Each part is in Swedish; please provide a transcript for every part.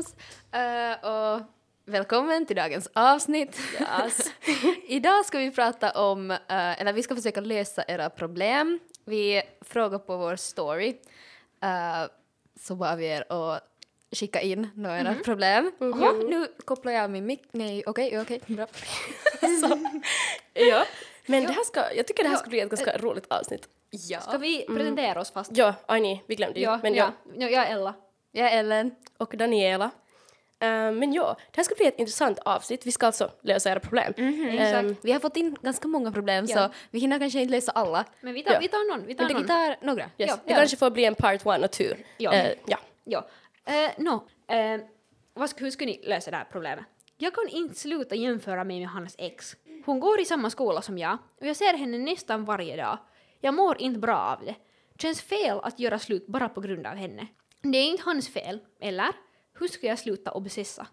allesammans uh, och välkommen till dagens avsnitt. Yes. Idag ska vi prata om, uh, eller vi ska försöka lösa era problem. Vi frågar på vår story, uh, så bad vi er att skicka in några Mhm. problem. Ja, nu kopplar jag min mick. Nej, okej, okej, bra. ja. Men det här ska, jag tycker det här ska bli ett ganska roligt avsnitt. Ja. Ska vi presentera oss fast? Ja, aj nej, vi glömde ju. Ja, men ja. ja. ja. Jag är Ella. Jag är Ellen. Och Daniela. Eh, men ja, det här ska bli ett intressant avsnitt. Vi ska alltså lösa era problem. Ehm, Vi har fått in ganska många problem Ja. så vi hinner kanske inte lösa alla. Men vi tar, Ja. vi tar någon. Vi tar Men vi tar några. yes. ja, det kanske får bli en part one och two. Ja. Eh, ja. Ja. Uh, vad ska, hur ska ni lösa det här problemet? Jag kan inte sluta jämföra mig med hans ex. Hon går i samma skola som jag och jag ser henne nästan varje dag. Jag mår inte bra av det. Känns fel att göra slut bara på grund av henne. Det är inte hans fel, eller? Hur ska jag sluta obsessa?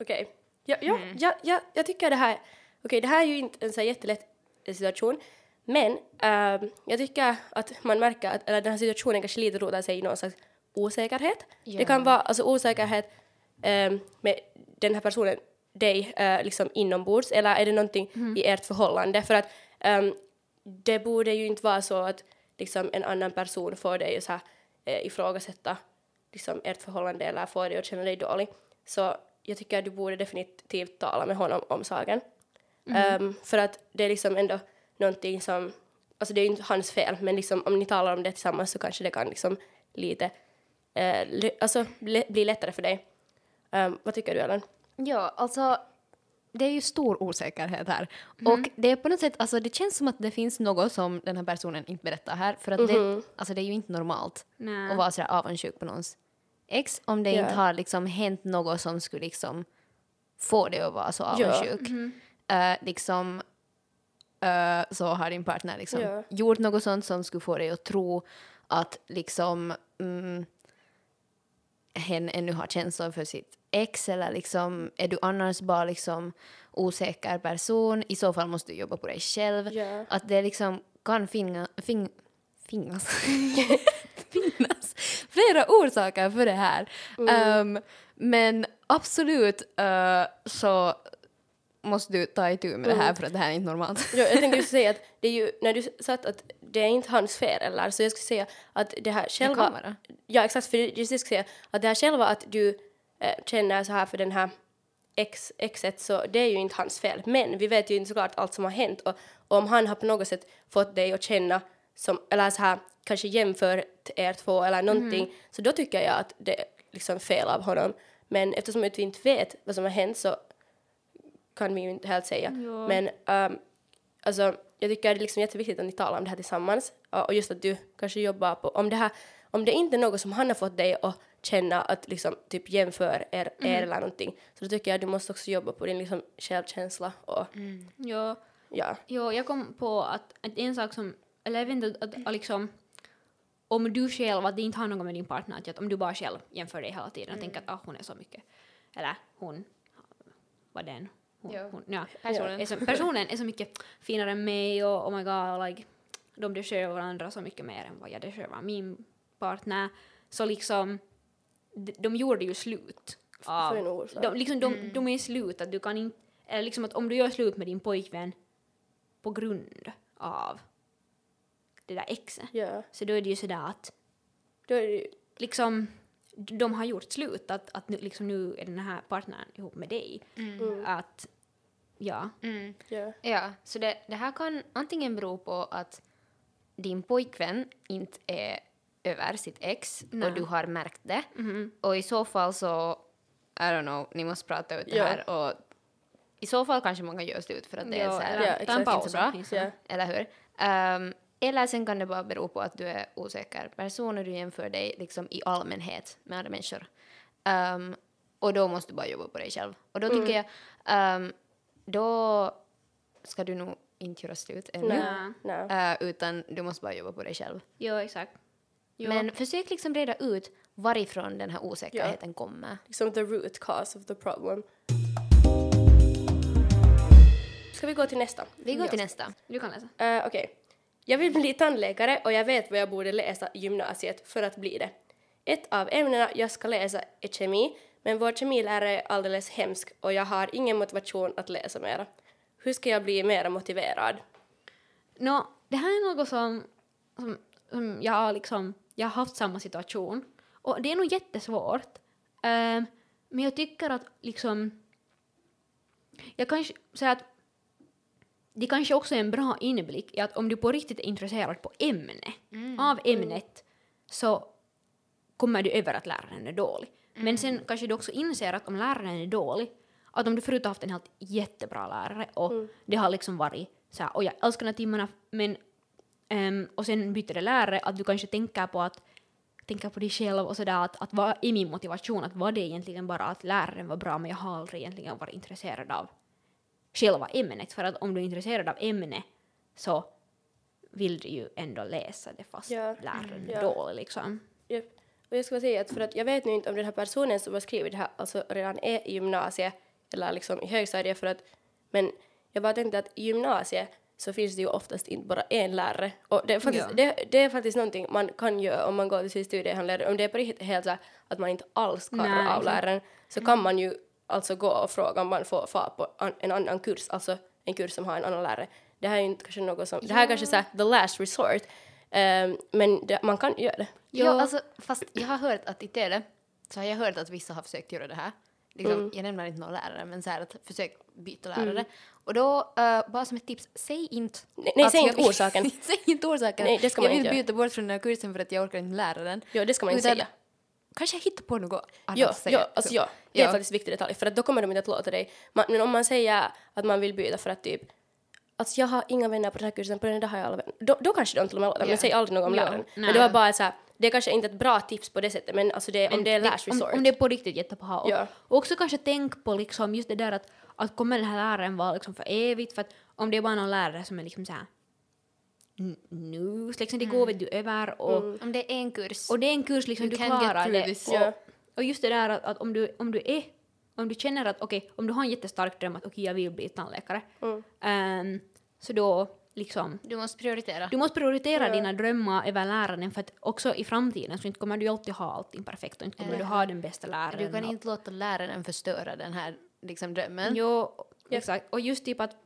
Okej. Ja, ja, ja, ja, jag tycker det här... Okej, det här är ju inte en så här jättelätt situation. Men ehm, jag tycker att man märker att eller den här situationen kanske lite rotar sig i någon slags osäkerhet. Det kan vara alltså osäkerhet ehm, med den här personen, dig, uh, liksom inombords. Eller är det någonting i ert förhållande? För att ehm, det borde ju inte vara så att liksom, en annan person får dig så här, eh, ifrågasätta liksom, ert förhållande eller få dig att känna dig dålig. Så jag tycker att du borde definitivt tala med honom om saken. Ehm, för att det är liksom ändå någonting som, alltså det är ju inte hans fel, men liksom om ni talar om det tillsammans så kanske det kan liksom lite, eh, alltså bli lättare för dig. Ehm, vad tycker du Ellen? Ja, alltså det är ju stor osäkerhet här. Och det är på något sätt, alltså det känns som att det finns något som den här personen inte berättar här. För att det, alltså det är ju inte normalt Nej. att vara sådär avundsjuk på någons ex om det Ja. inte har liksom hänt något som skulle liksom få dig att vara så avundsjuk. Eh, liksom eh, så har din partner liksom Ja. gjort något sånt som skulle få dig att tro att liksom mm, hen ännu har känslor för sitt ex eller liksom är du annars bara liksom osäker person i så fall måste du jobba på dig själv. Ja. Att det liksom kan finna, fing, finnas, finnas flera orsaker för det här. Ehm, men absolut eh, så måste du ta itu med det här för att det här är inte normalt. Ja, jag tänkte just säga att det är ju, när du sa att det är inte hans fel eller så jag skulle säga att det här själva... vara. Ja, exakt, för just det jag skulle säga att det här själva att du eh, känner så här för den här ex, exet så det är ju inte hans fel. Men vi vet ju inte såklart allt som har hänt och, och om han har på något sätt fått dig att känna som, eller så här kanske jämfört er två eller någonting så då tycker jag att det är liksom fel av honom. Men eftersom vi inte vet vad som har hänt så kan vi ju inte helt säga. Ja. Men um, alltså, jag tycker det är liksom jätteviktigt att ni talar om det här tillsammans. Och och just att du kanske jobbar på, om det här, om det inte är något som han har fått dig att känna att liksom typ jämför er, er eller någonting. Så då tycker jag att du måste också jobba på din liksom självkänsla och Ja. ja. Jo, jag kom på att, att en sak som, eller jag vet inte, att, att, att liksom om du själv, att det inte har något med din partner att göra, om du bara själv jämför dig hela tiden och tänker att ah, hon är så mycket, eller hon, vad den, hon, Ja. hon, ja, Personen. Är så, personen är så mycket finare än mig och oh my god, like, de deservar varandra så mycket mer än vad jag deservar min partner, så liksom, de, de gjorde ju slut. av- För en orsak. de, liksom, de, de är slut, att du kan inte, eller liksom att om du gör slut med din pojkvän på grund av det där exet, ja. så då är det ju sådär att Då är det ju, liksom de har gjort slut, att, att nu, liksom nu är den här partnern ihop med dig. Att, ja. ja. Ja, så det, det här kan antingen bero på att din pojkvän inte är över sitt ex Nej. och du har märkt det. Och i så fall så, I don't know, ni måste prata ut det Ja. här och i så fall kanske man kan göra slut för att det är Ja, så här, Ja, ta en paus. bra. liksom. Ja. eller hur? Ehm, eller sen kan det bara bero på att du är osäker person och du jämför dig liksom i allmänhet med andra människor. Ehm, och då måste du bara jobba på dig själv. Och då tycker jag, ehm, då ska du nog inte göra slut ännu. Nej. Eh, utan du måste bara jobba på dig själv. Jo, exakt. Jo. Men försök liksom reda ut varifrån den här osäkerheten kommer. Liksom the root cause of the problem. Ska vi gå till nästa? Vi går till nästa. Du kan läsa. Eh, Okej. Jag vill bli tandläkare och jag vet vad jag borde läsa i gymnasiet för att bli det. Ett av ämnena jag ska läsa är kemi, men vår kemilärare är alldeles hemsk och jag har ingen motivation att läsa mera. Hur ska jag bli mera motiverad? Nå, det här är något som, som, som jag liksom, jag har haft samma situation. Och det är nog jättesvårt. Ehm, men jag tycker att liksom, jag kanske säger att det kanske också är en bra inblick i att om du på riktigt är intresserad på ämne, av ämnet, så kommer du över att läraren är dålig. Men sen kanske du också inser att om läraren är dålig, att om du förut har haft en helt jättebra lärare och det har liksom varit så här, och jag älskar de här timmarna, men ehm, och sen byter det lärare, att du kanske tänker på att tänka på dig själv och sådär att, att vad är min motivation, att var det egentligen bara att läraren var bra men jag har aldrig egentligen varit intresserad av själva ämnet för att om du är intresserad av ämne så vill du ju ändå läsa det fast Ja. läraren är Ja. dålig liksom. Japp. Och jag ska säga att för att jag vet nu inte om den här personen som har skrivit det här alltså redan är i gymnasiet eller liksom i högstadiet för att men jag bara tänkte att i gymnasiet så finns det ju oftast inte bara en lärare och det är faktiskt, Ja. det, det är faktiskt någonting man kan göra om man går till sin studiehandledare om det är på riktigt helt så här att man inte alls klarar Nej, av läraren så kan man ju alltså gå och fråga om man får fara på an, en annan kurs, alltså en kurs som har en annan lärare. Det här är ju inte kanske något som, det här är kanske så här the last resort ehm, men det, man kan göra det. Ja, Ja. alltså, fast jag har hört att i Tele så har jag hört att vissa har försökt göra det här. Liksom, Mm. Jag nämner inte några lärare, men så här att försökt byta lärare. Och då, eh, bara som ett tips, säg inte... Nej, nej, säg jag- inte orsaken. säg inte orsaken. Nej, det ska jag man vill inte byta bort från den här kursen för att jag orkar inte lära den. Ja, det ska man inte Utan säga. Kanske jag hittar på något annat Ja, att säga. ja, alltså ja, det är Ja. faktiskt en viktig detalj för att då kommer de inte att låta dig. Man, men om man säger att man vill byta för att typ Alltså jag har inga vänner på den här kursen, på den där har jag alla vänner. Då, då kanske de till och med låter, men Ja. säg aldrig något om Ja, läraren. Men det var bara så här, det är kanske inte ett bra tips på det sättet, men alltså det, om det är last om, resort. om det är på riktigt jättebra. Och, Ja. och också kanske tänk på liksom just det där att, att kommer den här läraren vara liksom för evigt? För att om det är bara någon lärare som är liksom så här n- nu, liksom det går vet du över och, Om det är en kurs. och det är en kurs liksom du klarar det. this. Och, Ja. och just det där att, att om, du, om du är om du känner att okej, om du har en jättestark dröm att okej jag vill bli tandläkare Mm. ehm, så då liksom Du måste prioritera. du måste prioritera Ja. dina drömmar över läraren för att också i framtiden så inte kommer du alltid ha allting perfekt och inte kommer du ha den bästa läraren. Du kan inte låta läraren förstöra den här liksom, drömmen. Jo, exakt. Och just typ att,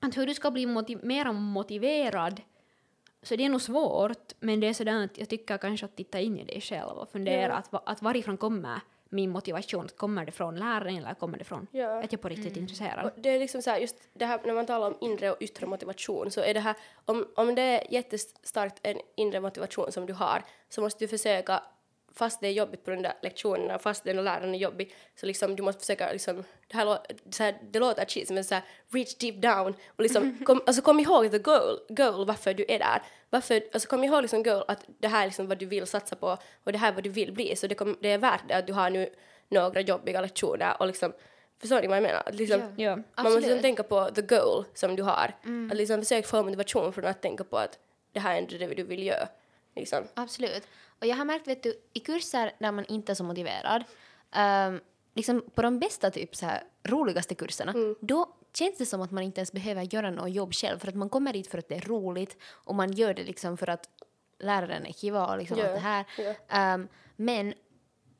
att hur du ska bli motiv- mer motiverad så det är nog svårt, men det är sådär att jag tycker kanske att titta in i dig själv och fundera Ja. att, att varifrån kommer min motivation? Kommer det från läraren eller kommer det från Ja. att jag på riktigt är intresserad? Och det är liksom så här, just det här när man talar om inre och yttre motivation så är det här, om, om det är jättestarkt en inre motivation som du har så måste du försöka, fast det är jobbigt på de där lektionerna, fast den läraren är jobbig, så liksom du måste försöka liksom, det här, så här det låter cheesy men så här reach deep down och liksom, kom, alltså kom ihåg the goal, goal varför du är där. Varför, alltså kom ihåg liksom goal att det här är liksom vad du vill satsa på och det här är vad du vill bli så det, kom, det är värt det att du har nu några jobbiga lektioner och liksom, förstår ni vad jag menar? Att liksom, Ja. Ja. man måste liksom Absolut. tänka på the goal som du har. Att liksom försöka få motivation från att tänka på att det här är inte det du vill göra. Liksom. Absolut. Och jag har märkt, vet du, i kurser där man inte är så motiverad, ehm, liksom på de bästa, typ så här, roligaste kurserna, då känns det som att man inte ens behöver göra något jobb själv, för att man kommer dit för att det är roligt och man gör det liksom för att läraren är kiva och liksom Ja, allt det här. ja. Ehm, men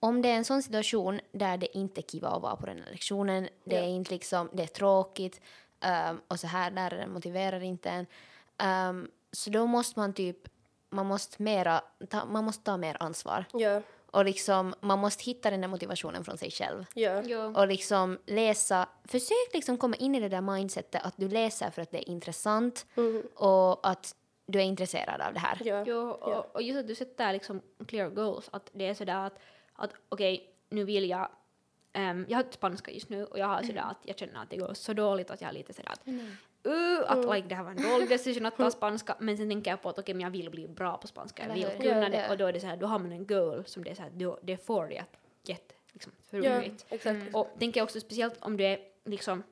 om det är en sån situation där det inte är kiva att vara på den här lektionen, det Ja. är inte liksom, det är tråkigt ehm, och så här, läraren motiverar inte en, ehm, så då måste man typ, man måste mera, ta, man måste ta mer ansvar. Ja, Och liksom, man måste hitta den där motivationen från sig själv. ja, Ja. Och liksom läsa, försök liksom komma in i det där mindsetet att du läser för att det är intressant och att du är intresserad av det här. ja, Jo, och, och just att du sätter liksom clear goals, att det är sådär att, att okej, nu vill jag, ehm, jag har spanska just nu och jag har sådär att jag känner att det går så dåligt att jag är lite sådär att uh, att like, det här var en dålig decision att ta spanska. Men sen tänker jag på att okej men jag vill bli bra på spanska, jag vill kunna Ja, det. ja. och då är det såhär, då har man en goal som det är såhär, då, det får dig att get liksom roligt. exakt. Och tänker jag också speciellt om du är liksom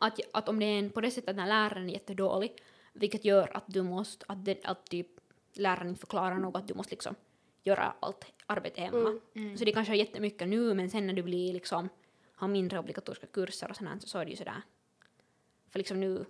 att, att om det är en, på det sättet att när läraren är jättedålig, vilket gör att du måste, att, det, att typ läraren inte förklarar något, att du måste liksom göra allt arbete hemma. Så det kanske är jättemycket nu, men sen när du blir liksom, har mindre obligatoriska kurser och sådant, så är det ju sådär. För liksom nu,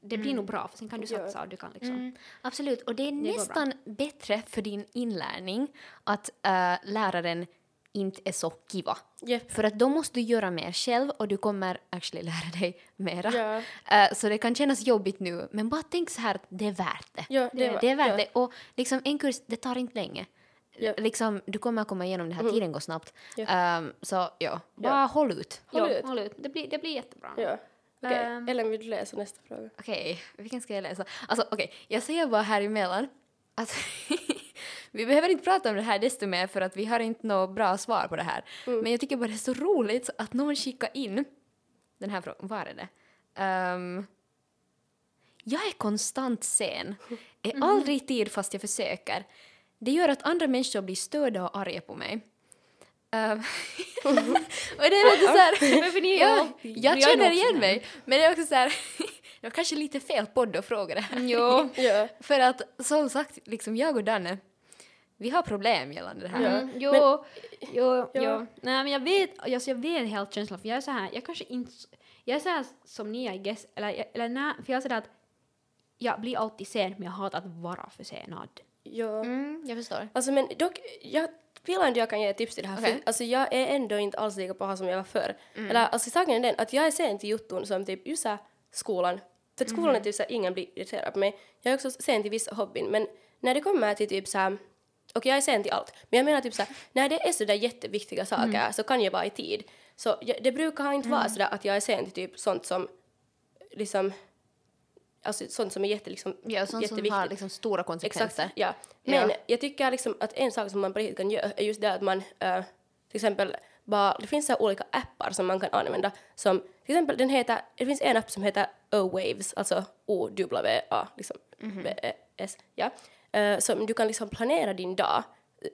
det blir nog bra, för sen kan du satsa och du kan liksom, Mm, absolut, och det är bra. nästan bättre för din inlärning att äh, läraren inte är så kiva. Japp. För att då måste du göra mer själv och du kommer actually lära dig mera. Ja. Eh, så det kan kännas jobbigt nu, men bara tänk så här att det är värt det. Ja, det är- det är värt ja. det. Och liksom en kurs, det tar inte länge. Ja. Mm. Liksom, du kommer att komma igenom det här, tiden går snabbt. Ja. Ehm, så ja, bara håll ut. Håll Jo, ut. håll ut. Det blir, det blir jättebra. Ja. Okej, Ehm. Ellen vill du läsa nästa fråga? Okej, vilken ska jag läsa? Alltså okej, jag säger bara här emellan att vi behöver inte prata om det här desto mer för att vi har inte något bra svar på det här. Men jag tycker bara det är så roligt att någon skickar in den här frågan. Var är det? Ehm, jag är konstant sen. Är aldrig i tid fast jag försöker. Det gör att andra människor blir störda och arga på mig. Ehm, och det är lite så här... Varför ni Ja, jag känner igen mig. Men det är också så här, det var kanske lite fel podd att fråga det här. Jo. Ja. För att som sagt, liksom jag och Danne, vi har problem gällande det här. Ja. Mm, jo, Men- jo, Ja. jo. Nej men jag vet, alltså jag vet helt känslan för jag är så här, jag kanske inte, jag är så här som ni I guess, eller, jag- eller nej, för jag är sådär att jag blir alltid sen men jag hatar att vara försenad. Ja. Mm, jag förstår. Alltså men dock, jag vill ändå jag kan ge ett tips till det här. Okej. För, alltså jag är ändå inte alls lika paha som jag var förr. Eller alltså saken är den att jag är sen till jutton som typ just så här skolan. För att skolan är typ så här, ingen blir irriterad på mig. Jag är också sen till vissa hobbyn men när det kommer till typ så här och jag är sen till allt. Men jag menar typ så här, när det är så där jätteviktiga saker så kan jag vara i tid. Så jag, det brukar inte vara så där att jag är sen till typ sånt som liksom alltså sånt som är jätte, liksom, Ja, sånt som jätteviktigt. har liksom stora konsekvenser. Exakt, ja. Men Ja. jag tycker liksom att en sak som man på riktigt kan göra är just det att man eh, till exempel bara, det finns så olika appar som man kan använda som till exempel den heter, det finns en app som heter O-Waves, alltså O-W-A, liksom V-E-S, ja. Eh, som du kan liksom planera din dag.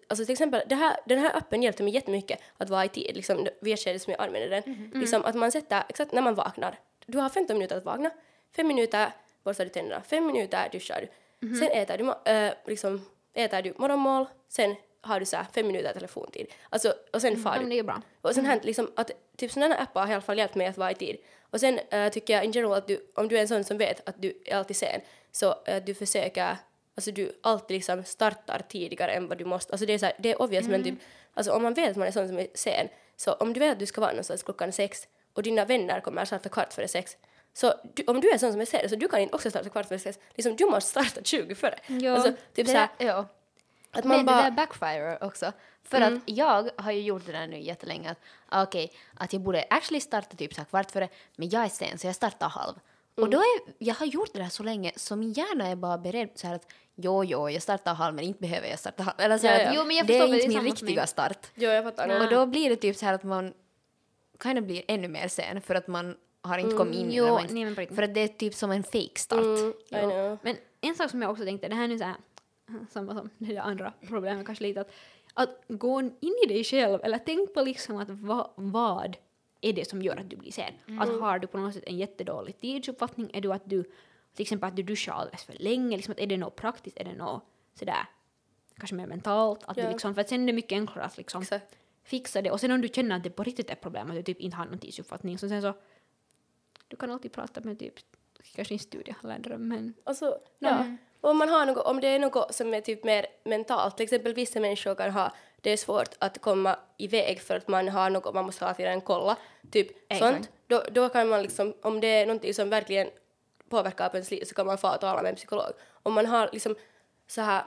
Alltså till exempel, här, den här appen hjälpte mig jättemycket att vara i tid, liksom vid ett skede som jag använder den. Liksom att man sätter, exakt när man vaknar, du har 15 minuter att vakna, fem minuter borstar du tänderna, fem minuter duschar du, sen äter du, äh, liksom, äter du morgonmål, sen har du så här fem minuter telefontid. Alltså, och sen far Ja, du. det är bra. Och sen hänt liksom att typ sådana appar har i alla fall hjälpt mig att vara i tid. Och sen eh, tycker jag in general att du, om du är en sån som vet att du är alltid sen, så eh, du försöker, alltså du alltid liksom startar tidigare än vad du måste. Alltså det är så här, det är obvious men typ, alltså om man vet att man är sån som är sen, så om du vet att du ska vara någonstans klockan sex och dina vänner kommer att starta kvart före sex, så du, om du är sån som är sen, så du kan inte också starta kvart före sex, liksom du måste starta 20 före. Ja. Alltså typ Det så här, där, ja. att Men man bara... det där backfire också. För att jag har ju gjort det där nu jättelänge. Att, ah, okej, att jag borde actually starta typ så här kvart före, men jag är sen så jag startar halv. Och då är, jag har gjort det där så länge så min hjärna är bara beredd så här att jo, jo, jag startar halv men inte behöver jag starta halv. Eller så här Ja, ja. att Jo, men jag det är det är inte min samma för riktiga start. Jo, jag fattar. Och då blir det typ så här att man kind of blir ännu mer sen för att man har inte kommit in i Jo, inte- nej, men på riktigt. För att det är typ som en fake start. Mm, I know. Men en sak som jag också tänkte, det här är nu så här, samma som det där andra problemet kanske lite, att, att gå in i dig själv eller tänk på liksom att va, vad är det som gör att du blir sen? Att har du på något sätt en jättedålig tidsuppfattning? Är du att du, till exempel att du duschar alldeles för länge? Liksom att är det något praktiskt? Är det något sådär, kanske mer mentalt? Att Ja. du liksom, för att sen är det mycket enklare att liksom Exakt. fixa det. Och sen om du känner att det på riktigt är ett problem, att du typ inte har någon tidsuppfattning, så sen så du kan alltid prata med typ, kanske inte studiehandledare, men Alltså, ja. Om, man har något, om det är något som är typ mer mentalt, till exempel vissa människor kan ha, det är svårt att komma iväg för att man har något man måste hela tiden kolla, typ Exakt. sånt, då, då kan man liksom, om det är någonting som verkligen påverkar på ens liv så kan man få tala med en psykolog. Om man har liksom så här,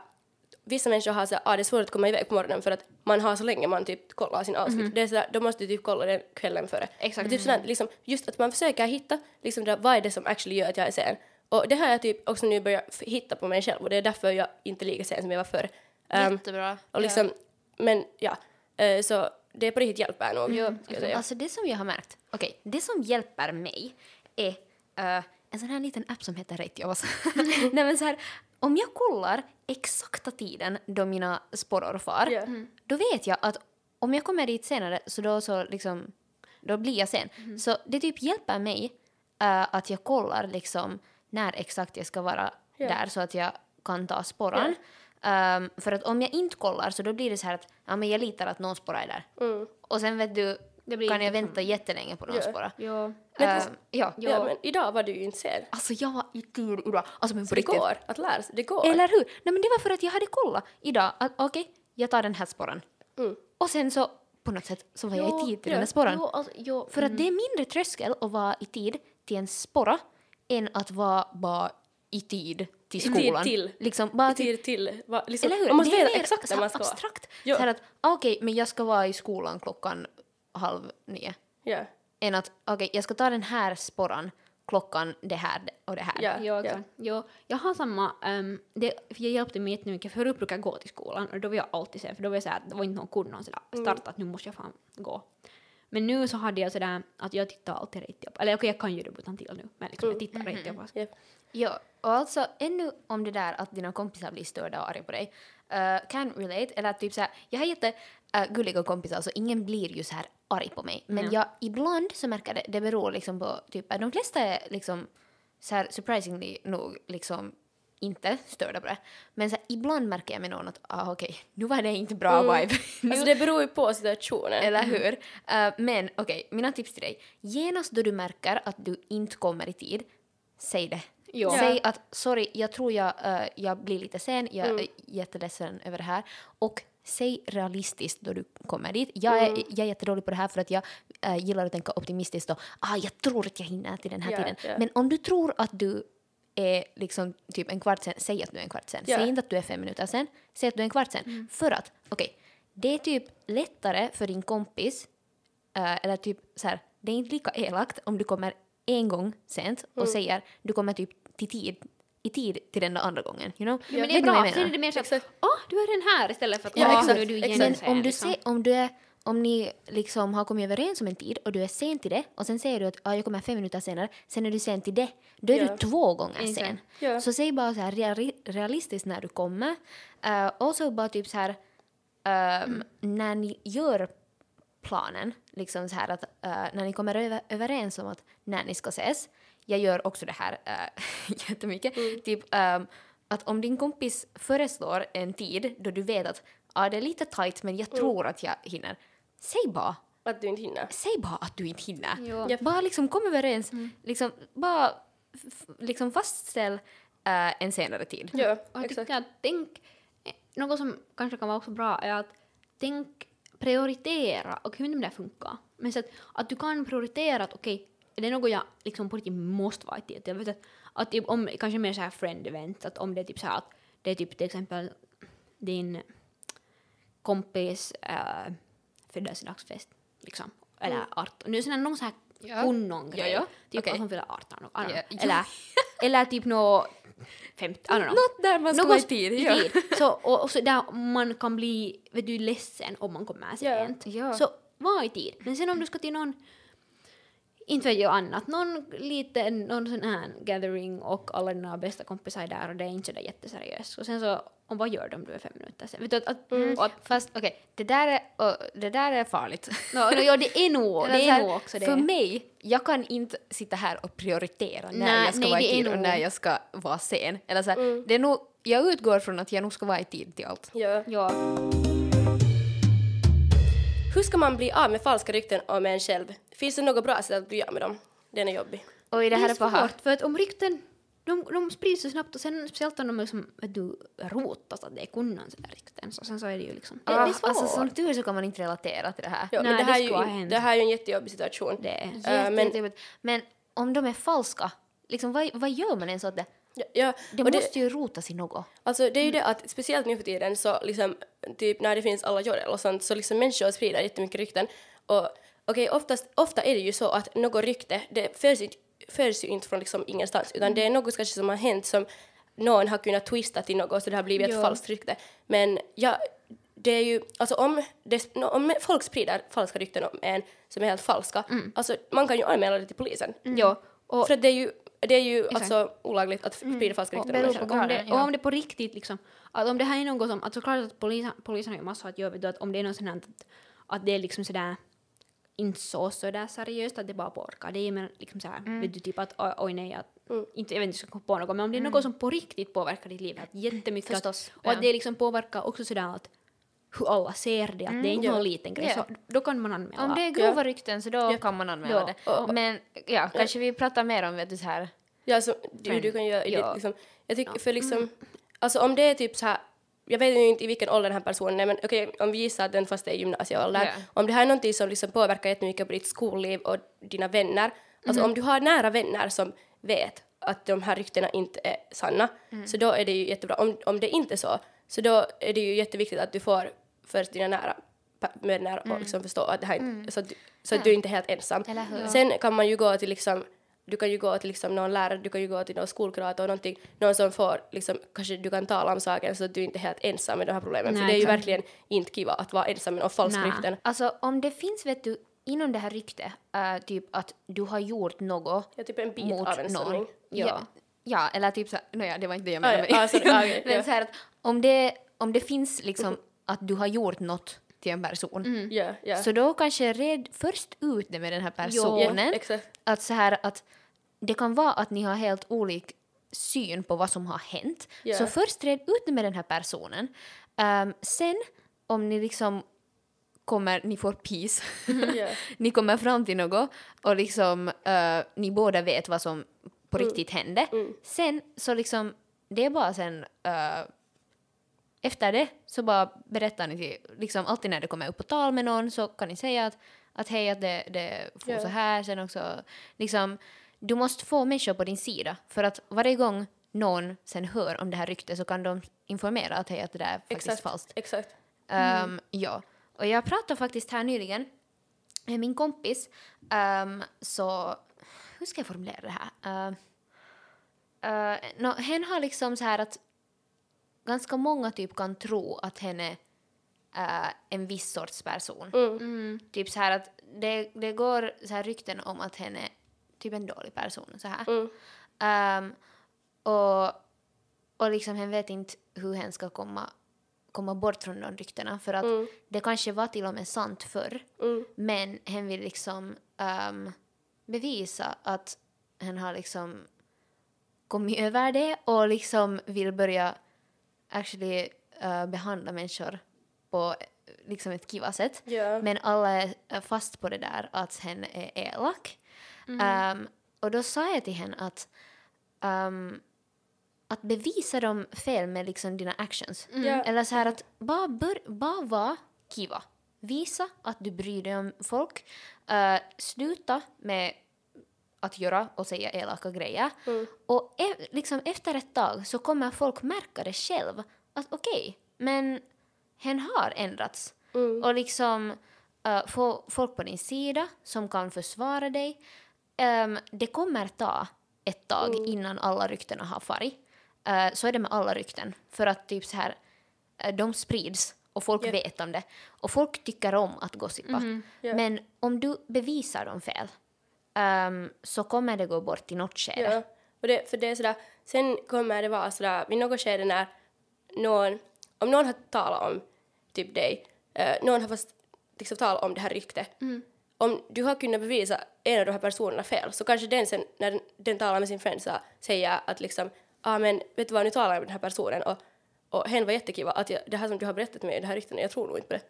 vissa människor har så ah, det är svårt att komma iväg på morgonen för att man har så länge man typ kollar sin outfit. Det är så där, då måste du typ kolla den kvällen före. Exakt. Och typ sådär, liksom, just att man försöker hitta liksom, där, vad är det som actually gör att jag är sen. Och det har jag typ också nu börjat hitta på mig själv och det är därför jag inte är lika sen som jag var förr. Um, Jättebra. och liksom, men ja, eh, så det på riktigt hjälper nog. Jag säga. Alltså det som jag har märkt, okej, det som hjälper mig är eh, en sån här liten app som heter Reitjovas. Nej men så här, om jag kollar exakta tiden då mina sporrar far, Ja. Mm. då vet jag att om jag kommer dit senare så då så liksom, då blir jag sen. Mm. Så det typ hjälper mig eh, att jag kollar liksom när exakt jag ska vara Ja. där så att jag kan ta sporran. Ehm, för att om jag inte kollar så då blir det så här att ja, men jag litar att någon sporra är där. Mm. Och sen vet du, kan jag inte vänta jättelänge på någon Ja. spåra. jo. Men alltså- ja. Ja, men idag var du ju inte sen. Alltså jag var i tid idag. Alltså men på Så det riktigt. går att lära sig, det går. Eller hur? Nej men det var för att jag hade kollat idag att okej, jag tar den här sporren. Mm. Och sen så på något sätt så var jag Jo, i tid till ja, den där sporran. Jo, alltså, jo, För att det är mindre tröskel att vara i tid till en sporra än att vara bara i tid till tid skolan. till. Liksom, bara I tid till. Va, liksom, eller hur? Man måste det är veta exakt när här man ska vara. abstrakt. Jo. Så här att, okej, men jag ska vara i skolan klockan halv nio. Ja. Än att, okej, jag ska ta den här sporran klockan det här och det här. Ja. Jo, exakt. Jo, jag har samma, um, det, jag hjälpte mig jättemycket, för förut brukade jag gå till skolan och då var jag alltid sen, för då var jag såhär, det var inte någon kunde någon sådär starta att nu måste jag fan gå. Men nu så hade jag sådär att jag tittar alltid rätt upp, eller okej jag kan ju det utan till nu, men liksom jag tittar rätt upp. Alltså. Ja. Ja, och alltså ännu om det där att dina kompisar blir störda och arga på dig. Uh, can relate, eller typ såhär, jag har jätte uh, gulliga kompisar så ingen blir ju så här arg på mig. Men jag ibland så märker det, det beror liksom på typ, att de flesta är liksom så här surprisingly nog liksom inte störda på det. Men så här, ibland märker jag med någon att ah, okej, nu var det inte bra vibe. nu, Alltså det beror ju på situationen. eller hur? Uh, men okej, mina tips till dig. Genast då du märker att du inte kommer i tid, säg det. Jo. Säg att sorry, jag tror jag, uh, jag blir lite sen, jag är jätteledsen över det här. Och säg realistiskt då du kommer dit. Jag är, jag är jättedålig på det här för att jag uh, gillar att tänka optimistiskt och ah, jag tror att jag hinner till den här Ja, tiden. ja. Men om du tror att du är liksom typ en kvart sen, säg att du är en kvart sen. Ja. Säg inte att du är fem minuter sen, säg att du är en kvart sen. För att, okej, det är typ lättare för din kompis, eh, eller typ så här, det är inte lika elakt om du kommer en gång sent och säger du kommer typ till tid, i tid till den där andra gången. You know? Men det är bra, sen är det mer så Exakt. åh, du är den här istället för att Ja, exakt, nu är du igen Men om du, liksom. se, om, du är, om ni liksom har kommit överens om en tid och du är sen till det och sen säger du att ah, jag kommer fem minuter senare, sen är du sen till det, då är Ja. du två gånger sen. Ja. Så säg bara så här reali- realistiskt när du kommer. Uh, och så bara typ så här ehm, när ni gör planen, liksom så här att eh, när ni kommer över, överens om att när ni ska ses, jag gör också det här uh, jättemycket, typ ehm, att om din kompis föreslår en tid då du vet att ah, det är lite tight men jag tror att jag hinner, säg bara Att du inte hinner. Säg bara att du inte hinner. Jo. Japp. Bara liksom kom överens, liksom, bara liksom fastställ eh, en senare tid. Ja, Och jag exakt. att tänk, eh, något som kanske kan vara också bra är att tänk prioritera, och jag vet det funkar, men så att, att du kan prioritera att okej, är det något jag liksom på riktigt måste vara i tid? Jag vet att, att typ om, kanske mer så här friend event, att om det är typ så här att det är typ till exempel din kompis äh, födelsedagsfest, liksom, eller 18, nu är det någon så här Ja. kunnon grej, Ja, ja. typ Okej. att hon fyller 18, I don't know. Ja, ja. eller, eller typ nå 50, I don't know. Något där man ska vara i tid. Ja. tid. Så, och, och så där man kan bli vet du, ledsen om man kommer sent. Ja. Så var i tid. Men sen om du ska till någon, inte vet jag annat, någon liten, någon sån här gathering och alla dina bästa kompisar är där och det är inte sådär jätteseriöst. Och sen så, och vad gör du om du är fem minuter sen? Vet du, att, att, och att, Fast okej, det, där är, och det där är farligt. no, no, ja, det är nog, det är nog också det. För mig, jag kan inte sitta här och prioritera när Nej, jag ska nej, vara i tid och när jag ska vara sen. Eller så här, det är nog, jag utgår från att jag nog ska vara i tid till allt. Ja. Ja. Hur ska man bli av med falska rykten om en själv? Finns det något bra sätt att bli av med dem? Den är jobbig. Oj, det här är är för här. svårt, för att om rykten, de, de sprids så snabbt och sen speciellt om de är som, vet du, rotas, att det är kundens rykten, så sen så är det ju liksom, det, det är svårt. Alltså som tur så kan man inte relatera till det här. Ja, Nej, men det det här, är skulle ha ju, det här är ju en jättejobbig situation. det är. Jätte, men- men om de är falska, liksom, vad, vad gör man ens åt det? Ja, ja, Det måste ju rotas i något. Alltså det är ju Mm. det att speciellt nu för tiden så liksom typ när det finns alla jodel och sånt så liksom människor sprider jättemycket rykten och okej oftast, ofta är det ju så att något rykte det förs, förs ju inte från liksom ingenstans utan Mm. det är något kanske som har hänt som någon har kunnat twista till något så det har blivit ett Ja. falskt rykte men ja det är ju, alltså om, det, om folk sprider falska rykten om en som är helt falska, alltså man kan ju anmäla det till polisen. Ja, och, För att det är ju, det är ju Exakt. alltså olagligt att sprida falska och, rykten själv. på om det, och om det på riktigt liksom, att om det här är något som, alltså klart att polisen, polisen har ju massor att göra, vet du, att om det är något sånt här att, att det är liksom sådär inte så sådär seriöst att det bara påverkar dig men liksom såhär, vet du typ att oj, oj nej, att, inte, jag vet inte, jag ska komma på något, men om det är något som på riktigt påverkar ditt liv att jättemycket Förstås, att, och att ja. det liksom påverkar också sådär att hur alla ser det, att det är inte ja. någon liten grej, Ja. så då kan man anmäla. Om det är grova rykten så då kan man anmäla Ja. det. Och- Men ja, kanske vi pratar mer om vet du, så här. Ja, alltså, du, du kan göra Ja. det liksom. Jag tycker för liksom, alltså om det är typ så här, jag vet ju inte i vilken ålder den här personen är, men okej, om vi gissar att den fast är i gymnasieåldern, Ja. om det här är någonting som liksom påverkar jättemycket på ditt skolliv och dina vänner, alltså om du har nära vänner som vet att de här ryktena inte är sanna, Mm. så då är det ju jättebra. Om, om det inte är så, så då är det ju jätteviktigt att du får först dina nära pa- vänner och liksom förstå att det här inte, så att, du, så att du inte är helt ensam. Mm. Sen kan man ju gå till liksom du kan ju gå till liksom någon lärare, du kan ju gå till någon skolkurator, någonting, någon som får liksom, kanske du kan tala om saken så att du inte är helt ensam med de här problemen. För Nej, det är ju verkligen inte kiva att vara ensam med någon falsk Nej. rykten. Alltså om det finns, vet du, inom det här ryktet, äh, typ att du har gjort något Ja, typ en bit mot av en någon. sanning. Ja. ja, eller typ så no, ja, det var inte det jag Ah, menade. ja, ah, sorry, ah, okej, Men ja. så här att om det, om det finns liksom att du har gjort något till en person, Ja, ja. så då kanske red först ut det med den här personen. Ja, exakt. att så här att det kan vara att ni har helt olik syn på vad som har hänt. Ja. Så först red ut det med den här personen. Ehm, sen om ni liksom kommer, ni får peace, Ja. ni kommer fram till något och liksom eh, ni båda vet vad som på Mm. riktigt hände. Sen så liksom, det är bara sen eh, efter det så bara berättar ni till, liksom alltid när det kommer upp på tal med någon så kan ni säga att, att hej att det, det får Ja. så här sen också liksom du måste få människor på din sida för att varje gång någon sen hör om det här ryktet så kan de informera att hej att det där är faktiskt Exakt. falskt. Exakt. Ehm, ja, och jag pratade faktiskt här nyligen med min kompis um, så hur ska jag formulera det här? Uh, uh, no, hen har liksom så här att ganska många typ kan tro att hen är uh, en viss sorts person. Mm. Typ så här att det, det går så här rykten om att hen är typ en dålig person så här. Mm. Ehm, och, och liksom hen vet inte hur hen ska komma, komma bort från de ryktena för att Mm. det kanske var till och med sant förr Mm. men hen vill liksom ehm, bevisa att hen har liksom kommit över det och liksom vill börja actually eh, behandla människor på eh, liksom ett kiva sätt. Ja. Men alla är fast på det där att hen är elak. Ehm, och då sa jag till henne att ehm, att bevisa dem fel med liksom dina actions. Ja. Eller så här att bara, bör, bara vara kiva. Visa att du bryr dig om folk. Eh, sluta med att göra och säga elaka grejer. Och e- liksom efter ett tag så kommer folk märka det själv. Att okej, men hen har ändrats. Och liksom eh, få folk på din sida som kan försvara dig. Ehm, det kommer ta ett tag innan alla ryktena har färg. Eh, så är det med alla rykten. För att typ så här, eh, de sprids och folk Ja. vet om det. Och folk tycker om att gossipa. Ja. Men om du bevisar dem fel ehm, så kommer det gå bort i något skede. Ja, och det, för det är sådär, sen kommer det vara sådär vid något skede när någon, om någon har talat om typ dig, eh, någon har fast liksom talat om det här ryktet, om du har kunnat bevisa en av de här personerna fel så kanske den sen när den, den talar med sin friend så säger att liksom, ah men vet du vad, nu talar jag med den här personen och, och hen var jättekiva att jag, det här som du har berättat mig, det här rykten, jag tror nog inte på det.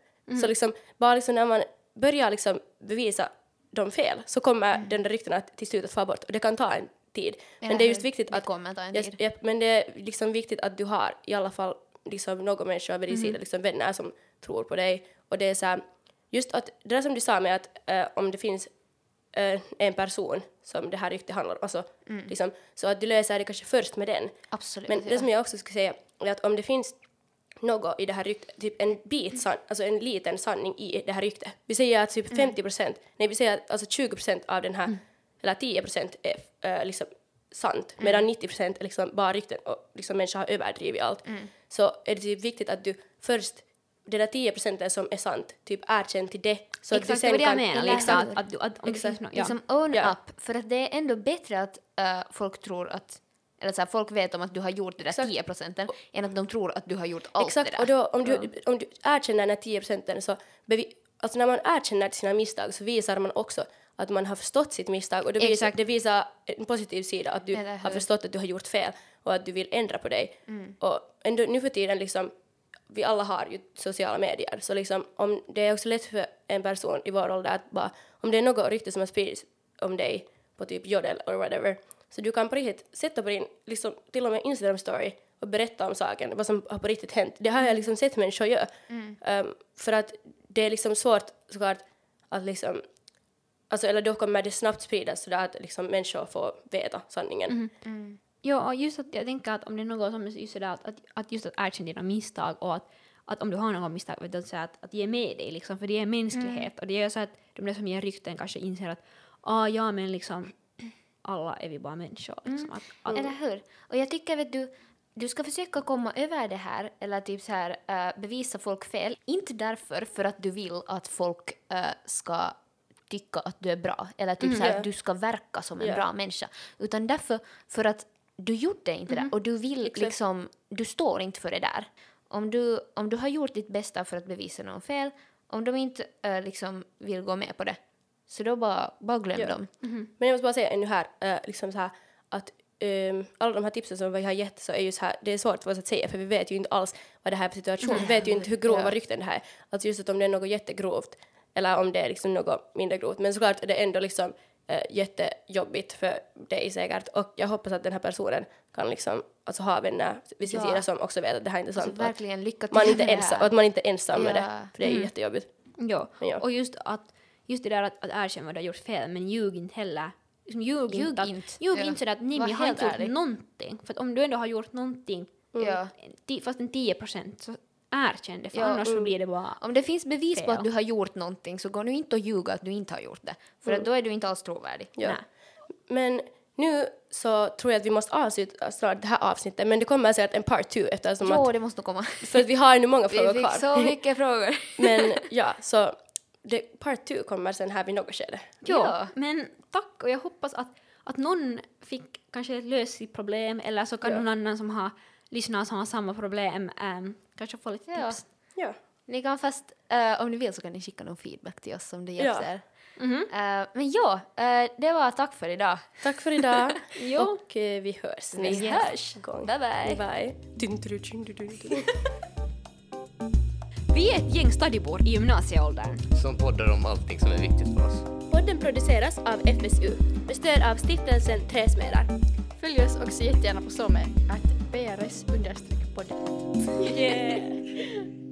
Så liksom, bara liksom när man börjar liksom bevisa dem fel så kommer den där ryktena till slut att få bort och det kan ta en tid. Men det är just viktigt det att kommer ta en tid. japp, men det är liksom viktigt att du har i alla fall liksom någon människa vid din Mm. sida, liksom vänner som tror på dig. Och det är så här, just att det där som du sa med att eh, om det finns eh, en person som det här ryktet handlar om, alltså, Mm. liksom, så att du löser det kanske först med den. Absolut. Men ja. det som jag också skulle säga är att om det finns något i det här ryktet, typ en bit, san, alltså en liten sanning i det här ryktet. Vi säger att typ 50 procent, nej vi säger att alltså 20 procent av den här, eller 10 procent är äh, liksom sant, medan 90 procent är liksom bara rykten och liksom människor har överdrivit allt. Så är det typ viktigt att du först, det där 10 procenten som är sant, typ erkänn till det. Så Exakt, att det du var sen det jag kan, menar. Liksom, Exakt. att, att, du- att, om det Exakt. finns något, ja. liksom own Ja. up, för att det är ändå bättre att äh, folk tror att eller så här, folk vet om att du har gjort det där Exakt. 10 procenten än att de tror att du har gjort allt Exakt, det och där. då om du, om du erkänner den här 10 procenten så alltså när man erkänner sina misstag så visar man också att man har förstått sitt misstag och det visar, det visar en positiv sida att du har? Mm. förstått att du har gjort fel och att du vill ändra på dig. Och ändå nu för tiden liksom vi alla har ju sociala medier så liksom om det är också lätt för en person i vår ålder att bara om det är något rykte som har spridits om dig på typ Jodel eller whatever så du kan på riktigt sätta på din liksom till och med Instagram story och berätta om saken, vad som har på riktigt hänt. Det har jag liksom sett människor göra. Um, för att det är liksom svårt såklart att liksom, alltså eller då kommer det snabbt spridas så att liksom människor får veta sanningen. Ja, och just att jag tänker att om det är något som är just sådär att, att, att just att erkänna dina misstag och att, att om du har något misstag, vet du, att, säga att, att ge med dig liksom, för det är mänsklighet och det är så att de där som ger rykten kanske inser att ah, ja men liksom alla är vi bara människor liksom. Att, att, Eller hur? Och jag tycker vet du, du ska försöka komma över det här eller typ så här eh, bevisa folk fel. Inte därför för att du vill att folk eh, ska tycka att du är bra eller typ så här Ja. att du ska verka som en Ja. bra människa. Utan därför för att du gjorde inte det och du vill Exakt. liksom, du står inte för det där. Om du, om du har gjort ditt bästa för att bevisa någon fel, om de inte eh, liksom vill gå med på det, så då bara, bara glöm Ja. dem. Men jag måste bara säga ännu här, eh, liksom så här att um, alla de här tipsen som vi har gett så är ju så här, det är svårt för oss att säga för vi vet ju inte alls vad det här är för situation. Vi vet ju inte hur grova Ja. rykten det här är. Alltså just att om det är något jättegrovt eller om det är liksom något mindre grovt. Men såklart är det ändå liksom uh, jättejobbigt för dig säkert och jag hoppas att den här personen kan liksom alltså ha vänner vid sin Ja. sida som också vet att det här är inte Alltså, sant och att verkligen lycka till man inte med ensam, och att man inte är ensam med Ja. det för det är ju jättejobbigt. ja. Ja. och just att just det där att, att erkänna vad du har gjort fel men ljug inte heller liksom, ljug, Ljug inte, att, inte. ljug Ja. inte sådär att nej jag har inte gjort ärlig. någonting för att om du ändå har gjort någonting Ja. ti- fast en 10 procent så erkänn det för Ja, annars så mm. blir det bara Om det finns bevis på Fel. att du har gjort någonting så går nu inte att ljuga att du inte har gjort det. För att då är du inte alls trovärdig. Ja. Nej. Men nu så tror jag att vi måste avsluta snart det här avsnittet men det kommer säkert en part two eftersom Jo, att, det måste komma. för att vi har nu många Vi frågor fick kvar. så mycket frågor. men ja, så det, part two kommer sen här vid något skede. Ja, Ja. men tack och jag hoppas att, att någon fick kanske lösa sitt problem eller så kan Ja. någon annan som har lyssnat som har samma problem ähm, kanske få lite Ja. tips. Ja. Ni kan fast, eh, om ni vill så kan ni skicka någon feedback till oss om det hjälps Ja. er. Mhm. Eh, men ja, eh, det var tack för idag. Tack för idag Jo. och vi hörs Vi nästa hörs. gång. Bye bye. Bye. Vi är ett gäng stadibor i gymnasieåldern. som poddar om allting som är viktigt för oss. Podden produceras av FSU med stöd av stiftelsen Träsmedar. Följ oss också jättegärna på SOME, att brs-podden. Yeah.